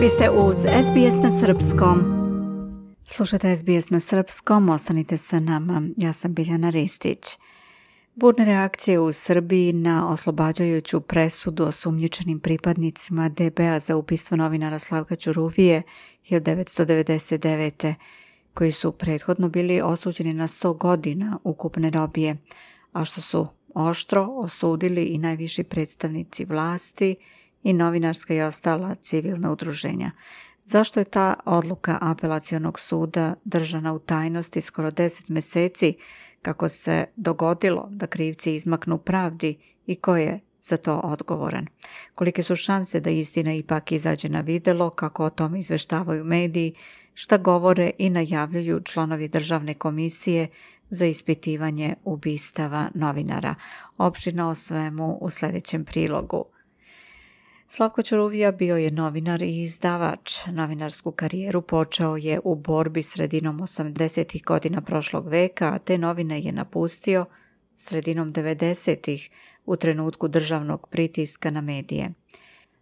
Vi ste uz SBS na Srpskom. Slušajte SBS na Srpskom, ostanite sa nama. Ja sam Biljana Ristić. Burne reakcije u Srbiji na oslobađajuću presudu osumnjičenim pripadnicima DBA za ubistvo novinara Slavka Ćuruvije 1999. koji su prethodno bili osuđeni na 100 godina ukupne robije, a što su oštro osudili i najviši predstavnici vlasti i novinarska i ostala civilna udruženja. Zašto je ta odluka apelacionog suda držana u tajnosti skoro 10 meseci kako se dogodilo da krivci izmaknu pravdi i ko je za to odgovoran. Kolike su šanse da istina ipak izađe na videlo, kako o tome izveštavaju mediji, šta govore i najavljuju članovi državne komisije za ispitivanje ubistava novinara. Opština o svemu u sljedećem prilogu. Slavko Ćuruvija bio je novinar i izdavač. Novinarsku karijeru počeo je u borbi sredinom 80. godina prošlog veka, a te novine je napustio sredinom 90. u trenutku državnog pritiska na medije.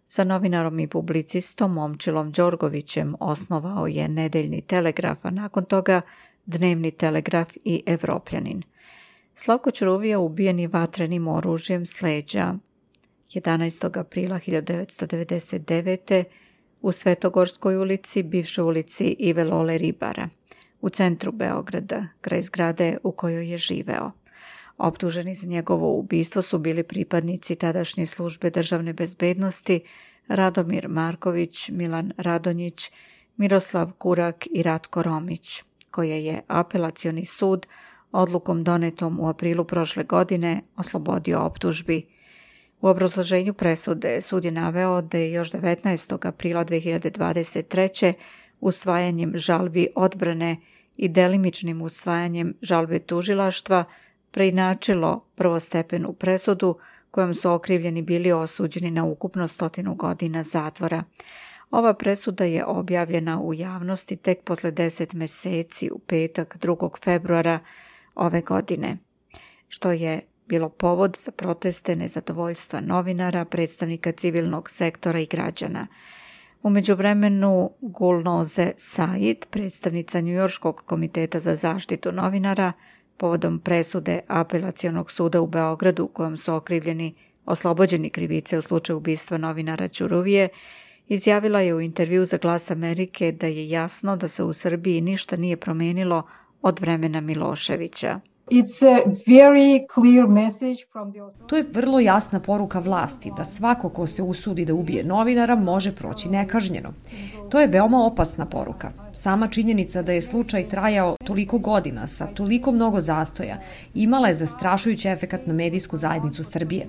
Sa novinarom i publicistom Momčilom Đorgovićem osnovao je Nedeljni telegraf, a nakon toga Dnevni telegraf i Evropljanin. Slavko Ćuruvija ubijen je vatrenim oružjem sleđa 11. aprila 1999. u Svetogorskoj ulici, bivšoj ulici Ive Lole Ribara, u centru Beograda, kraj zgrade u kojoj je živeo. Optuženi za njegovo ubistvo su bili pripadnici tadašnje službe državne bezbednosti Radomir Marković, Milan Radonjić, Miroslav Kurak i Ratko Romić, koje je apelacioni sud odlukom donetom u aprilu prošle godine oslobodio optužbi – u obrazloženju presude sud je naveo da je još 19. aprila 2023. usvajanjem žalbi odbrane i delimičnim usvajanjem žalbe tužilaštva preinačilo prvostepenu presudu kojom su okrivljeni bili osuđeni na ukupno stotinu godina zatvora. Ova presuda je objavljena u javnosti tek posle 10 meseci u petak 2. februara ove godine, što je bilo povod za proteste nezadovoljstva novinara, predstavnika civilnog sektora i građana. U međuvremenu Gulnoze Said, predstavnica Njujorskog komiteta za zaštitu novinara, povodom presude apelacionog suda u Beogradu u kojem su okrivljeni oslobođeni krivice u slučaju ubistva novinara Ćuruvije, izjavila je u intervju za Glas Amerike da je jasno da se u Srbiji ništa nije promenilo od vremena Miloševića. To je vrlo jasna poruka vlasti da svako ko se usudi da ubije novinara može proći nekažnjeno. To je veoma opasna poruka. Sama činjenica da je slučaj trajao toliko godina sa toliko mnogo zastoja imala je zastrašujući efekat na medijsku zajednicu Srbije.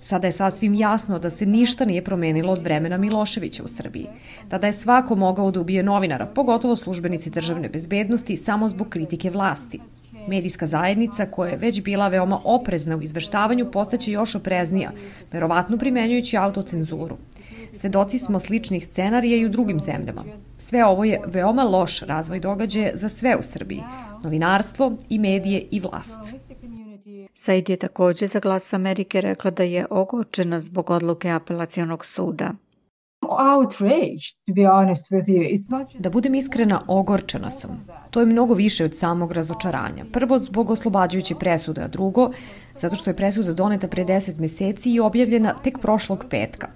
Sada je sasvim jasno da se ništa nije promenilo od vremena Miloševića u Srbiji. Tada je svako mogao da ubije novinara, pogotovo službenici državne bezbednosti, samo zbog kritike vlasti. Medijska zajednica, koja je već bila veoma oprezna u izveštavanju, postaće još opreznija, verovatno primenjujući autocenzuru. Svedoci smo sličnih scenarija i u drugim zemljama. Sve ovo je veoma loš razvoj događaja za sve u Srbiji, novinarstvo i medije i vlast. Said je takođe za glas Amerike rekla da je ogorčena zbog odluke apelacionog suda. Da budem iskrena, ogorčena sam. To je mnogo više od samog razočaranja. Prvo zbog oslobađajuće presude, a drugo zato što je presuda doneta pre 10 meseci i objavljena tek prošlog petka.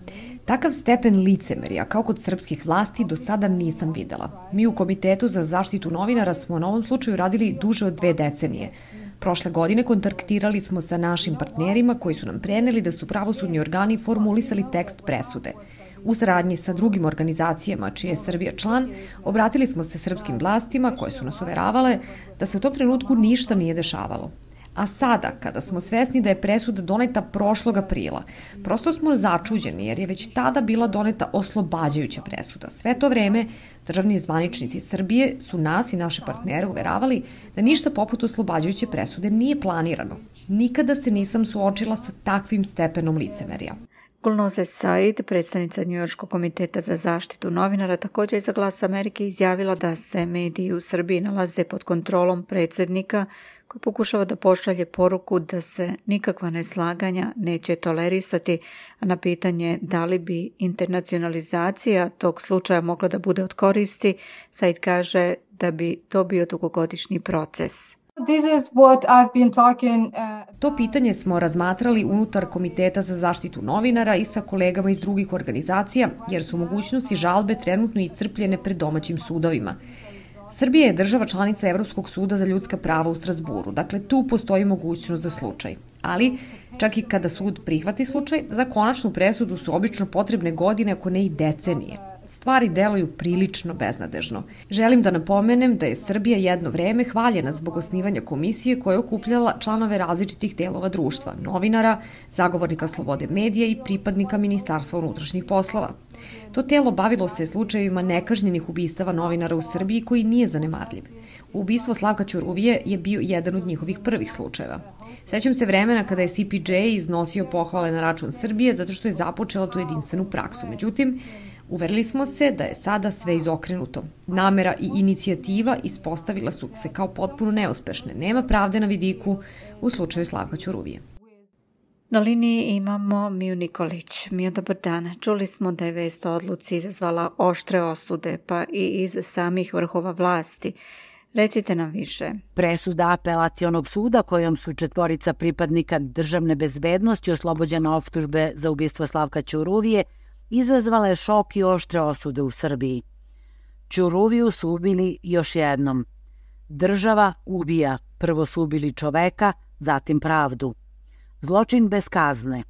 Takav stepen licemerja, kao kod srpskih vlasti, do sada nisam videla. Mi u Komitetu za zaštitu novinara smo na ovom slučaju radili duže od dve decenije. Prošle godine kontaktirali smo sa našim partnerima koji su nam preneli da su pravosudni organi formulisali tekst presude. U saradnji sa drugim organizacijama čije je Srbija član, obratili smo se srpskim vlastima koje su nas uveravale da se u tom trenutku ništa nije dešavalo. A sada, kada smo svesni da je presuda doneta prošlog aprila, prosto smo začuđeni jer je već tada bila doneta oslobađajuća presuda. Sve to vreme državni zvaničnici Srbije su nas i naše partnere uveravali da ništa poput oslobađajuće presude nije planirano. Nikada se nisam suočila sa takvim stepenom licemerja. Gulnoze Said, predstavnica Njujorskog komiteta za zaštitu novinara, također je za glas Amerike izjavila da se mediji u Srbiji nalaze pod kontrolom predsednika koji pokušava da pošalje poruku da se nikakva neslaganja neće tolerisati, a na pitanje da li bi internacionalizacija tog slučaja mogla da bude od koristi, Said kaže da bi to bio dugogodišnji proces. Uh... To pitanje smo razmatrali unutar Komiteta za zaštitu novinara i sa kolegama iz drugih organizacija, jer su mogućnosti žalbe trenutno iscrpljene pred domaćim sudovima. Srbija je država članica Evropskog suda za ljudska prava u Strasburu, dakle tu postoji mogućnost za slučaj. Ali, čak i kada sud prihvati slučaj, za konačnu presudu su obično potrebne godine, ako ne i decenije stvari deluju prilično beznadežno. Želim da napomenem da je Srbija jedno vreme hvaljena zbog osnivanja komisije koja je okupljala članove različitih delova društva, novinara, zagovornika slobode medija i pripadnika Ministarstva unutrašnjih poslova. To telo bavilo se slučajevima nekažnjenih ubistava novinara u Srbiji koji nije zanemarljiv. Ubistvo Slavka Ćuruvije je bio jedan od njihovih prvih slučajeva. Sećam se vremena kada je CPJ iznosio pohvale na račun Srbije zato što je započela tu jedinstvenu praksu. Međutim, Uverili smo se da je sada sve izokrenuto. Namera i inicijativa ispostavila su se kao potpuno neuspešne. Nema pravde na vidiku u slučaju Slavka Ćuruvije. Na liniji imamo Miju Nikolić. Mio, dobar dan. Čuli smo da je vest o odluci izazvala oštre osude, pa i iz samih vrhova vlasti. Recite nam više. Presuda apelacionog suda kojom su četvorica pripadnika državne bezbednosti oslobođena optužbe za ubistvo Slavka Ćuruvije – izazvala je šok i oštre osude u Srbiji. Čuruviju su ubili još jednom. Država ubija, prvo su ubili čoveka, zatim pravdu. Zločin bez kazne.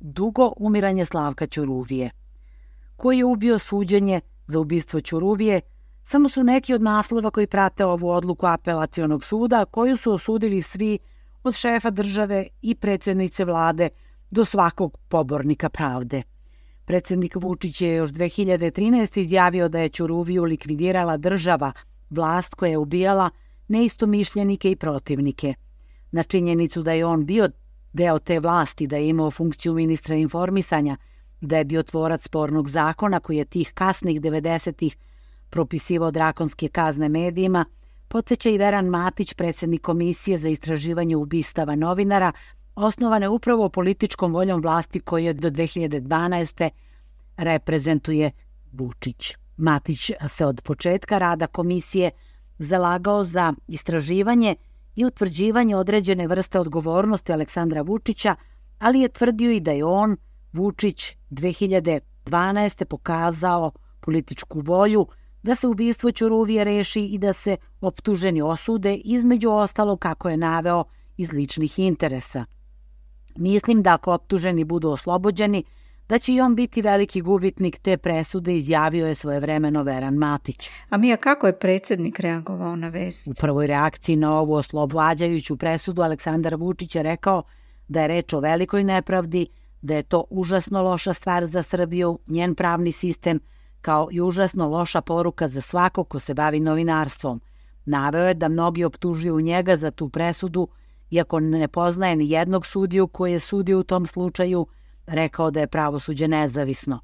Dugo umiranje Slavka Ćuruvije. Koji je ubio suđenje za ubistvo Ćuruvije, samo su neki od naslova koji prate ovu odluku apelacionog suda, koju su osudili svi od šefa države i predsednice vlade do svakog pobornika pravde. Predsednik Vučić je još 2013. izjavio da je Ćuruviju likvidirala država, vlast koja je ubijala neistomišljenike i protivnike. Na činjenicu da je on bio deo te vlasti, da je imao funkciju ministra informisanja, da je bio tvorac spornog zakona koji je tih kasnih 90-ih propisivao drakonske kazne medijima, podsjeća i Veran Matić, predsednik Komisije za istraživanje ubistava novinara, osnovane upravo političkom voljom vlasti koje do 2012. reprezentuje Vučić. Matić se od početka rada komisije zalagao za istraživanje i utvrđivanje određene vrste odgovornosti Aleksandra Vučića, ali je tvrdio i da je on, Vučić, 2012. pokazao političku volju da se ubistvo Ćuruvije reši i da se optuženi osude, između ostalo kako je naveo iz ličnih interesa. Mislim da ako optuženi budu oslobođeni, da će i on biti veliki gubitnik te presude, izjavio je svoje vremeno Veran Matić. A Mija, kako je predsednik reagovao na vest? U prvoj reakciji na ovu oslobađajuću presudu Aleksandar Vučić je rekao da je reč o velikoj nepravdi, da je to užasno loša stvar za Srbiju, njen pravni sistem, kao i užasno loša poruka za svako ko se bavi novinarstvom. Naveo je da mnogi optužuju njega za tu presudu, iako ne poznaje ni jednog sudiju koji je sudio u tom slučaju, rekao da je pravosuđe nezavisno.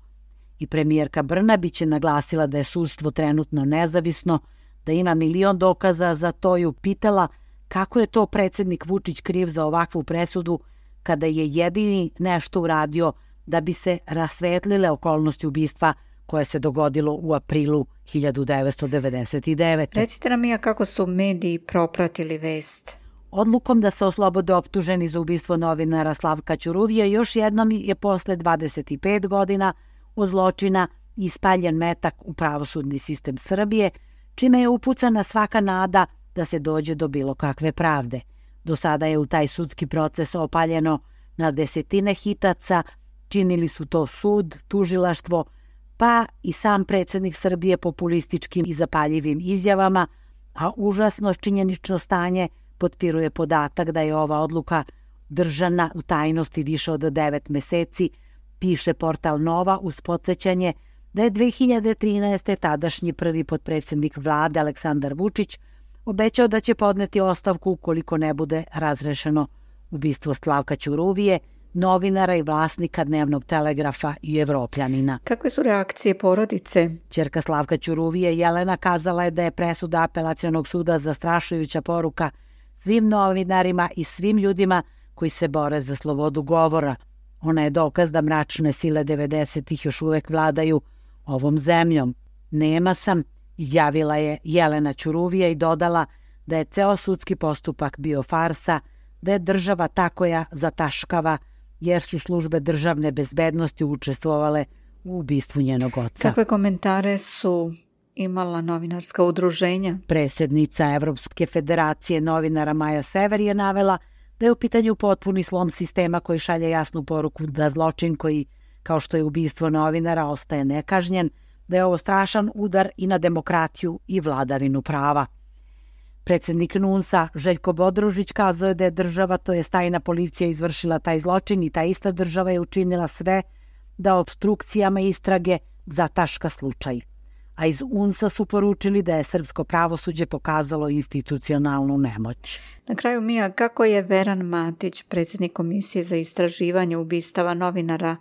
I premijerka Brnabić je naglasila da je sudstvo trenutno nezavisno, da ima milion dokaza za to i upitala kako je to predsednik Vučić kriv za ovakvu presudu kada je jedini nešto uradio da bi se rasvetlile okolnosti ubistva koje se dogodilo u aprilu 1999. Recite nam ja kako su mediji propratili vest. Odlukom da se oslobode optuženi za ubistvo novinara Slavka Ćuruvija još jednom je posle 25 godina od zločina ispaljen metak u pravosudni sistem Srbije, čime je upucana svaka nada da se dođe do bilo kakve pravde. Do sada je u taj sudski proces opaljeno na desetine hitaca, činili su to sud, tužilaštvo, pa i sam predsednik Srbije populističkim i zapaljivim izjavama, a užasno činjenično stanje – potpiruje podatak da je ova odluka držana u tajnosti više od 9 meseci, piše portal Nova uz podsjećanje da je 2013. tadašnji prvi potpredsednik vlade Aleksandar Vučić obećao da će podneti ostavku ukoliko ne bude razrešeno ubistvo Slavka Ćuruvije, novinara i vlasnika dnevnog telegrafa i evropljanina. Kakve su reakcije porodice? Čerka Slavka Ćuruvije Jelena kazala je da je presuda apelacionog suda zastrašujuća poruka svim novinarima i svim ljudima koji se bore za slobodu govora. Ona je dokaz da mračne sile 90-ih još uvek vladaju ovom zemljom. Nema sam, javila je Jelena Ćuruvija i dodala da je ceo sudski postupak bio farsa, da je država takoja zataškava jer su službe državne bezbednosti učestvovale u ubistvu njenog oca. Kakve komentare su imala novinarska udruženja? Presednica Evropske federacije novinara Maja Sever je navela da je u pitanju potpuni slom sistema koji šalje jasnu poruku da zločin koji, kao što je ubistvo novinara, ostaje nekažnjen, da je ovo strašan udar i na demokratiju i vladavinu prava. Predsednik NUNSA Željko Bodružić kazao je da je država, to je stajna policija, izvršila taj zločin i ta ista država je učinila sve da obstrukcijama istrage zataška slučaj. A iz UNSA su poručili da je srpsko pravosuđe pokazalo institucionalnu nemoć. Na kraju Mija, kako je Veran Matić, predsjednik Komisije za istraživanje ubistava novinara,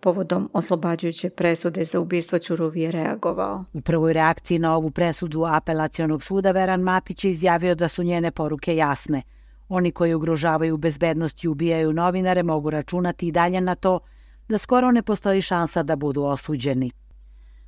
povodom oslobađajuće presude za ubistvo Ćuruvije reagovao. U prvoj reakciji na ovu presudu apelacionog suda Veran Matić je izjavio da su njene poruke jasne. Oni koji ugrožavaju bezbednost i ubijaju novinare mogu računati i dalje na to da skoro ne postoji šansa da budu osuđeni.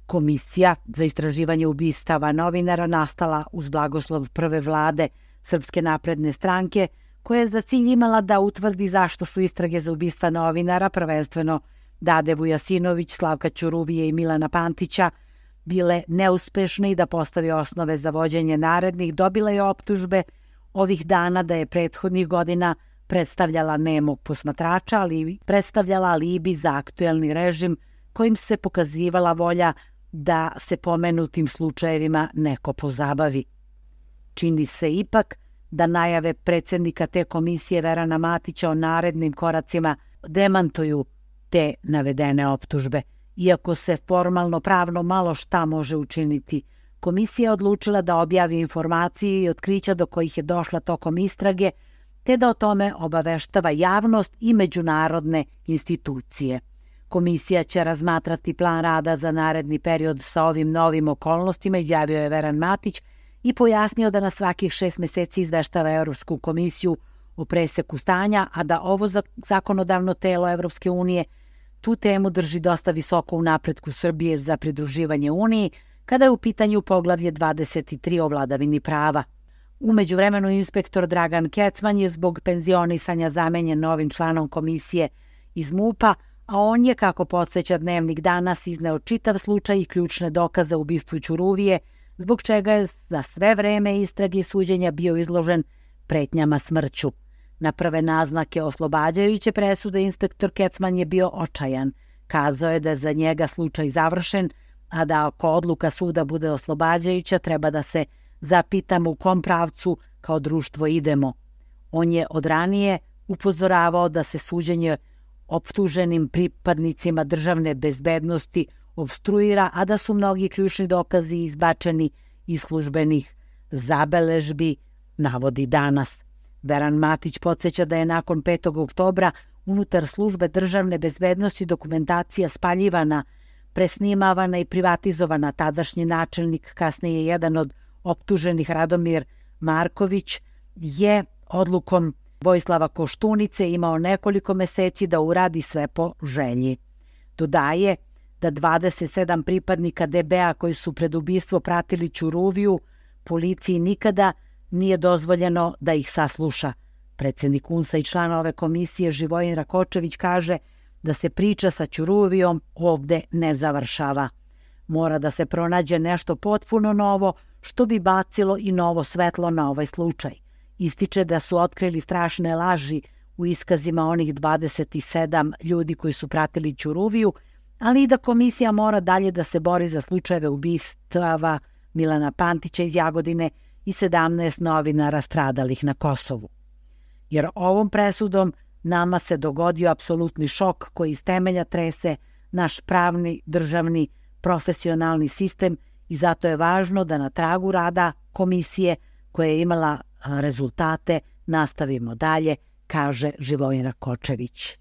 Komisija za istraživanje ubistava novinara nastala uz blagoslov prve vlade Srpske napredne stranke, koja je za cilj imala da utvrdi zašto su istrage za ubistva novinara, prvenstveno Dade Vujasinović, Slavka Ćuruvije i Milana Pantića, bile neuspešne i da postavi osnove za vođenje narednih, dobila je optužbe ovih dana da je prethodnih godina predstavljala nemog posmatrača, ali predstavljala alibi za aktuelni režim kojim se pokazivala volja da se pomenutim slučajevima neko pozabavi. Čini se ipak da najave predsednika te komisije Verana Matića o narednim koracima demantuju te navedene optužbe. Iako se formalno pravno malo šta može učiniti, komisija je odlučila da objavi informacije i otkrića do kojih je došla tokom istrage, te da o tome obaveštava javnost i međunarodne institucije. Komisija će razmatrati plan rada za naredni period sa ovim novim okolnostima, izjavio je Veran Matić i pojasnio da na svakih šest meseci izveštava Europsku komisiju o preseku stanja, a da ovo zakonodavno telo Evropske unije tu temu drži dosta visoko u napretku Srbije za pridruživanje Uniji, kada je u pitanju poglavlje 23 o vladavini prava. Umeđu vremenu inspektor Dragan Kecman je zbog penzionisanja zamenjen novim članom komisije iz MUPA, a on je, kako podsjeća dnevnik danas, izneo čitav slučaj i ključne dokaze u bistvu Ćuruvije, zbog čega je za sve vreme istrage i suđenja bio izložen pretnjama smrću. Na prve naznake oslobađajuće presude inspektor Kecman je bio očajan. Kazao je da je za njega slučaj završen, a da ako odluka suda bude oslobađajuća treba da se zapitamo u kom pravcu kao društvo idemo. On je od ranije upozoravao da se suđenje optuženim pripadnicima državne bezbednosti obstruira, a da su mnogi ključni dokazi izbačeni iz službenih zabeležbi, navodi danas. Veran Matić podsjeća da je nakon 5. oktobra unutar službe državne bezbednosti dokumentacija spaljivana, presnimavana i privatizovana. Tadašnji načelnik, kasnije jedan od optuženih Radomir Marković, je odlukom Vojislava Koštunice imao nekoliko meseci da uradi sve po želji. Dodaje da 27 pripadnika DBA koji su pred ubistvo pratili Ćuruviju, policiji nikada nije dozvoljeno da ih sasluša. Predsednik UNSA i član ove komisije Živojin Rakočević kaže da se priča sa Ćuruvijom ovde ne završava. Mora da se pronađe nešto potpuno novo što bi bacilo i novo svetlo na ovaj slučaj. Ističe da su otkrili strašne laži u iskazima onih 27 ljudi koji su pratili Ćuruviju, ali i da komisija mora dalje da se bori za slučajeve ubistava Milana Pantića iz Jagodine i 17 novinara stradalih na Kosovu. Jer ovom presudom nama se dogodio apsolutni šok koji iz temelja trese naš pravni, državni, profesionalni sistem i zato je važno da na tragu rada komisije koja je imala rezultate nastavimo dalje, kaže Živojina Kočević.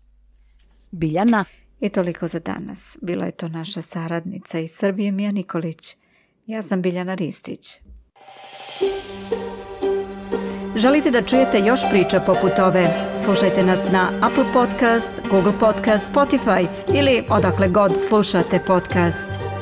Biljana. I toliko za danas. Bila je to naša saradnica iz Srbije Mija Nikolić. Ja sam Biljana Ristić. Želite da čujete još priča poput ove? Slušajte nas na Apple Podcast, Google Podcast, Spotify ili odakle god slušate podcast.